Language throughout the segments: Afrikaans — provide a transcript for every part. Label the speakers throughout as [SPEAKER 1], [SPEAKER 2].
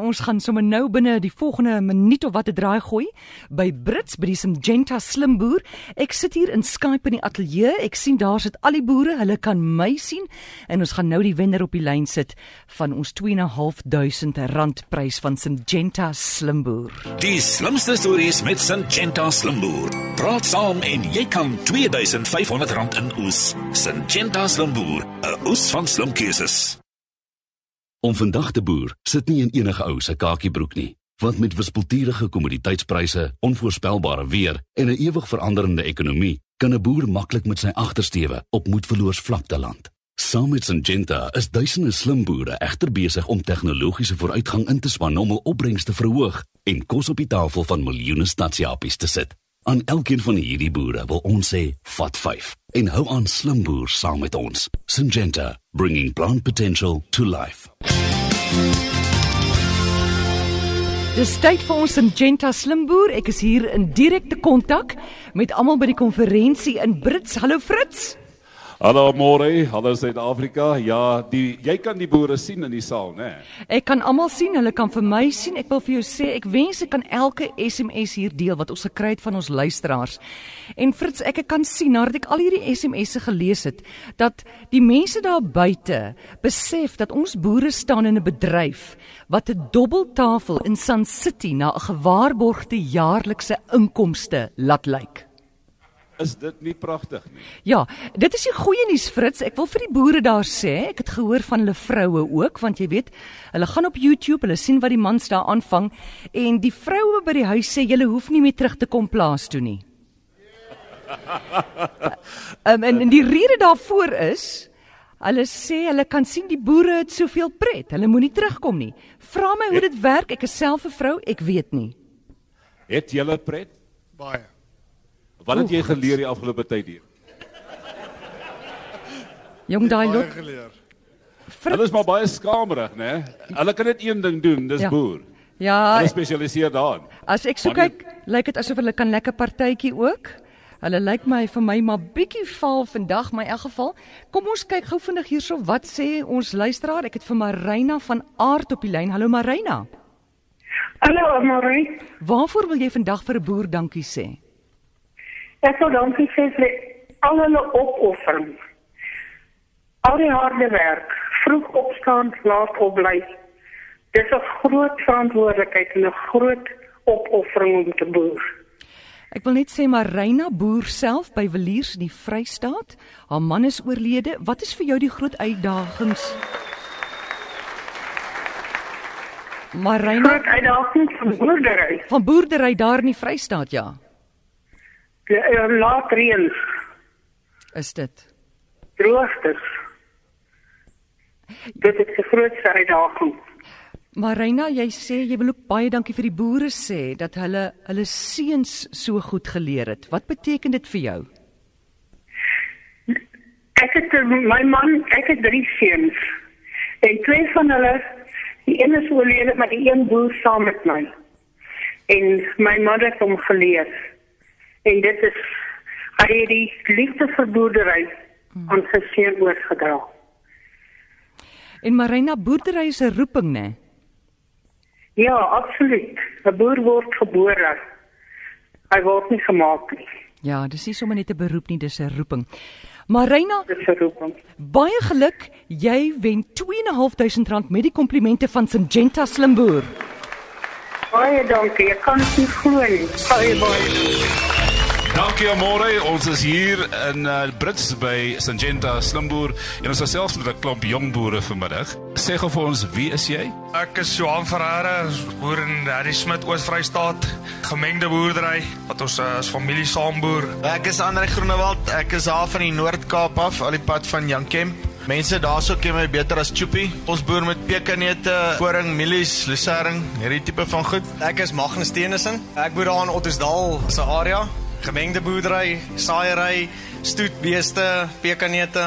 [SPEAKER 1] Ons gaan sommer nou binne die volgende minuut of wat 'n draai gooi by Brits by die Syngenta Slimboer. Ek sit hier in Skype in die ateljee. Ek sien daar sit al die boere. Hulle kan my sien en ons gaan nou die wenner op die lyn sit van ons 2.500 rand prys van Syngenta Slimboer.
[SPEAKER 2] Die slimste stories met Syngenta Slimboer. Praat saam en jy kan 2500 rand in oes. Syngenta Slimboer, 'n oes van slim keuses.
[SPEAKER 3] Om vandag te boer sit nie in enige ou se kakiebroek nie, want met wispelturige kommoditeitspryse, onvoorspelbare weer en 'n ewig veranderende ekonomie, kan 'n boer maklik met sy agtersteewe op moedverloors vlakte land. Saam met Syngenta is duisende slim boere egter besig om tegnologiese vooruitgang in te span om hul opbrengs te verhoog en kos op die tafel van miljoene stadsjapies te sit. Aan elkeen van hierdie boere wil ons sê, vat 5 en hou aan slim boer saam met ons. Syngenta, bringing plant potential to life.
[SPEAKER 1] Dis tyd vir ons Syngenta Slimboer. Ek is hier in direkte kontak met almal by die konferensie in Brits. Hallo Fritz.
[SPEAKER 4] Hallo Môre, hallo Suid-Afrika. Ja, die jy kan die boere sien in die saal, né?
[SPEAKER 1] Ek kan almal sien, hulle kan vir my sien. Ek wil vir jou sê, ek wens ek kan elke SMS hier deel wat ons gekry het van ons luisteraars. En Fritz, ek kan sien nadat ek al hierdie SMS'e gelees het, dat die mense daar buite besef dat ons boere staan in 'n bedryf wat 'n dobbeltafel in Sun City na 'n gewaarborgde jaarlikse inkomste laat lyk.
[SPEAKER 4] Is dit nie pragtig nie?
[SPEAKER 1] Ja, dit is die goeie nuus Fritz. Ek wil vir die boere daar sê, ek het gehoor van hulle vroue ook, want jy weet, hulle gaan op YouTube, hulle sien wat die mans daar aanvang en die vroue by die huis sê julle hoef nie meer terug te kom plaas toe nie. um, en, en die rede daarvoor is Hulle sê hulle kan sien die boere het soveel pret. Hulle moenie terugkom nie. Vra my hoe dit werk. Ek is self 'n vrou, ek weet nie.
[SPEAKER 4] Het julle pret?
[SPEAKER 5] Baie.
[SPEAKER 4] Wat het jy geleer die afgelope tyd hier?
[SPEAKER 1] Jong daai lot.
[SPEAKER 4] Hulle is maar baie skamerig, né? Hulle kan net een ding doen, dis
[SPEAKER 1] Ja.
[SPEAKER 4] boer.
[SPEAKER 1] Ja,
[SPEAKER 4] Hulle spesialiseer daarin.
[SPEAKER 1] as ek so kyk, lyk dit asof hulle kan lekker partytjie ook. Hulle lyk my vir my maar bietjie val vandag, maar in elk geval, kom ons kyk gou vinnig hierso wat sê ons luisteraar. Ek het vir Marina van Aard op die lyn. Hallo Marina.
[SPEAKER 6] Hallo Amore.
[SPEAKER 1] Waarvoor wil jy vandag vir 'n boer dankie sê?
[SPEAKER 6] Ek wil dankie sê vir al hulle opoffering. Al die harde werk, vroeg opstaan, laat opbly. Dis 'n groot verantwoordelikheid en 'n groot opoffering om te boer.
[SPEAKER 1] Ek wil net sê Marina boer self by Villiers in die Vrystaat. Haar man is oorlede. Wat is vir jou die groot uitdagings? Marina
[SPEAKER 6] Groot uitdaging van boerdery.
[SPEAKER 1] van boerdery daar in die Vrystaat, ja.
[SPEAKER 6] Uh, laat reën,
[SPEAKER 1] Is dit?
[SPEAKER 6] droogtes. Dit is die grootste uitdaging.
[SPEAKER 1] Marina, jy sê jy wil ook baie dankie vir die boere sê dat hulle hulle seuns so goed geleer het. Wat beteken dit vir jou?
[SPEAKER 6] Ek het eh, my man, ek het drie seuns. En twee van hulle, die een is oorlede, maar die een boer saam met my. En my man het hom geleer. En dit is hy het die liefde vir boerdery aan sy seun oorgedra.
[SPEAKER 1] En Marina, boerdery is 'n roeping, né?
[SPEAKER 6] Ja, absoluut. 'n Boer word gebore. Hy word nie gemaak nie.
[SPEAKER 1] Ja, dis nie sommer net 'n beroep nie, dis 'n roeping. Marina,
[SPEAKER 6] Dit is 'n roeping.
[SPEAKER 1] baie geluk. Jy wen 2.500 rand met die komplimente van Syngenta Slimboer.
[SPEAKER 6] Baie dankie. Ek kan dit nie glo nie. Baie baie.
[SPEAKER 2] Dankie Amore, ons is hier in uh, Brits by Syngenta Slimboer en ons is selfs met 'n klomp jong boere vanmiddag. Sê gou vir ons, wie is jy?
[SPEAKER 5] Ek is Johan Ferreira, boer in Harry Smit Oos-Vrystaat, gemengde boerdery wat ons uh, as familie saam boer.
[SPEAKER 7] Ek is Andre Groenewald. Ek is daar van die Noord-Kaap af, al die pad van Jankem. Mense daarso ken my beter as Choopie. Ons boer met pekanneute, koring, mielies, lucerne, hierdie tipe van goed.
[SPEAKER 8] Ek is Magnus Tenison. Ek boer daar in Ottosdal se area. Gemengde boerdery, saaiery, stoetbeeste, pekanneute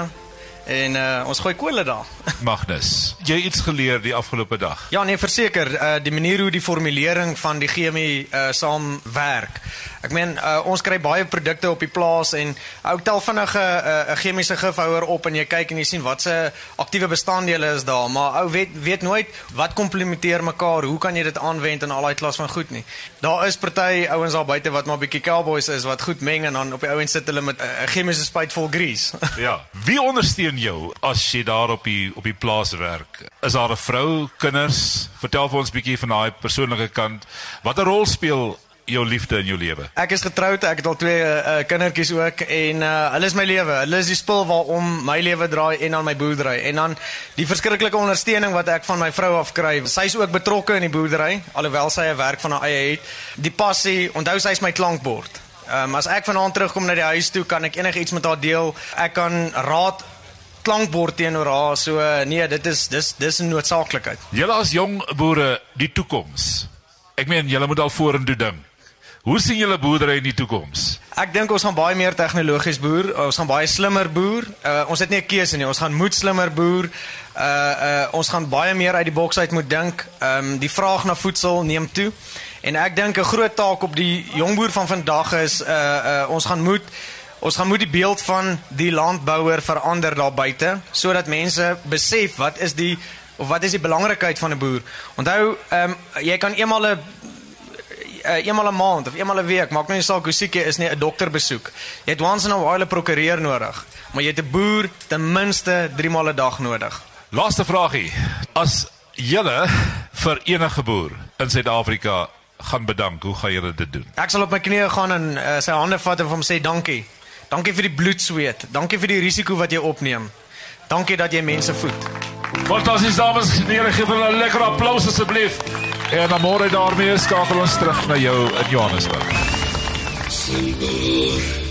[SPEAKER 8] en uh, ons gooi kole daar
[SPEAKER 9] Magnus, jy iets geleer die afgelope dag?
[SPEAKER 8] Ja, nee, verseker, uh die manier hoe die formulering van die chemie uh saam werk. Ek meen uh, ons kry baie produkte op die plaas en ou tel vinnig 'n uh, 'n chemiese gifhouer op en jy kyk en jy sien wat se aktiewe bestanddele is daar, maar ou weet weet nooit wat komplementeer mekaar, hoe kan jy dit aanwend in al daai klas van goed nie. Daar is party ouens daar buite wat maar bietjie cowboys is wat goed meng en dan op die ouens sit hulle met 'n uh, chemiese spuit vol grease.
[SPEAKER 9] ja. Wie ondersteun jou as jy daar op die op die plaas werk? Is daar 'n vrou, kinders? Vertel vir ons bietjie van daai persoonlike kant. Watter rol speel jou liefde in jou lewe?
[SPEAKER 8] Ek is getroud, ek het al twee uh, kindertjies ook en uh, hulle is my lewe. Hulle is die spul waarom my lewe draai en aan my boerdery. En dan die verskriklike ondersteuning wat ek van my vrou af kry. Sy's ook betrokke in die boerdery alhoewel sy 'n werk van haar eie het. Die passie, onthou sy's my klankbord. Ehm um, as ek vanaand terugkom na die huis toe, kan ek enigiets met haar deel. Ek kan raad klankbord teenoor haar. So nee, dit is dis dis 'n noodsaaklikheid.
[SPEAKER 9] Julle as jong boere, die toekoms. Ek meen julle moet al vorentoe dink. Hoe sien julle boerdery in die toekoms?
[SPEAKER 8] Ek dink ons gaan baie meer tegnologies boer. Ons gaan baie slimmer boer. Uh, ons het nie 'n keuse nie. Ons gaan moet slimmer boer. Uh uh ons gaan baie meer uit die boks uit moet dink. Ehm um, die vraag na voedsel neem toe. En ek dink 'n groot taak op die jong boer van vandag is uh uh ons gaan moet ons gaan moet die beeld van die landbouer verander daar buite sodat mense besef wat is die of wat is die belangrikheid van 'n boer. Onthou, ehm um, jy kan eenmal 'n uh, eenmal 'n maand of eenmal 'n week, maak nou nie saak hoe siek jy is nie, 'n dokter besoek. Jy het once in a while 'n prokureur nodig, maar jy het 'n boer ten minste 3 maal 'n dag nodig.
[SPEAKER 9] Laaste vragie. As julle vir enige boer in Suid-Afrika gaan bedank, hoe gaan julle dit doen?
[SPEAKER 8] Ek sal op my knieë gaan en uh, sy hande vat en vir hom sê dankie. Dankie vir die bloedsweet. Dankie vir die risiko wat jy opneem. Dankie dat jy mense voed.
[SPEAKER 9] Fantasties dames en here, gee vir 'n lekker applous asseblief. En dan môre daarmee skakel ons terug na jou in Johannesburg. Silver.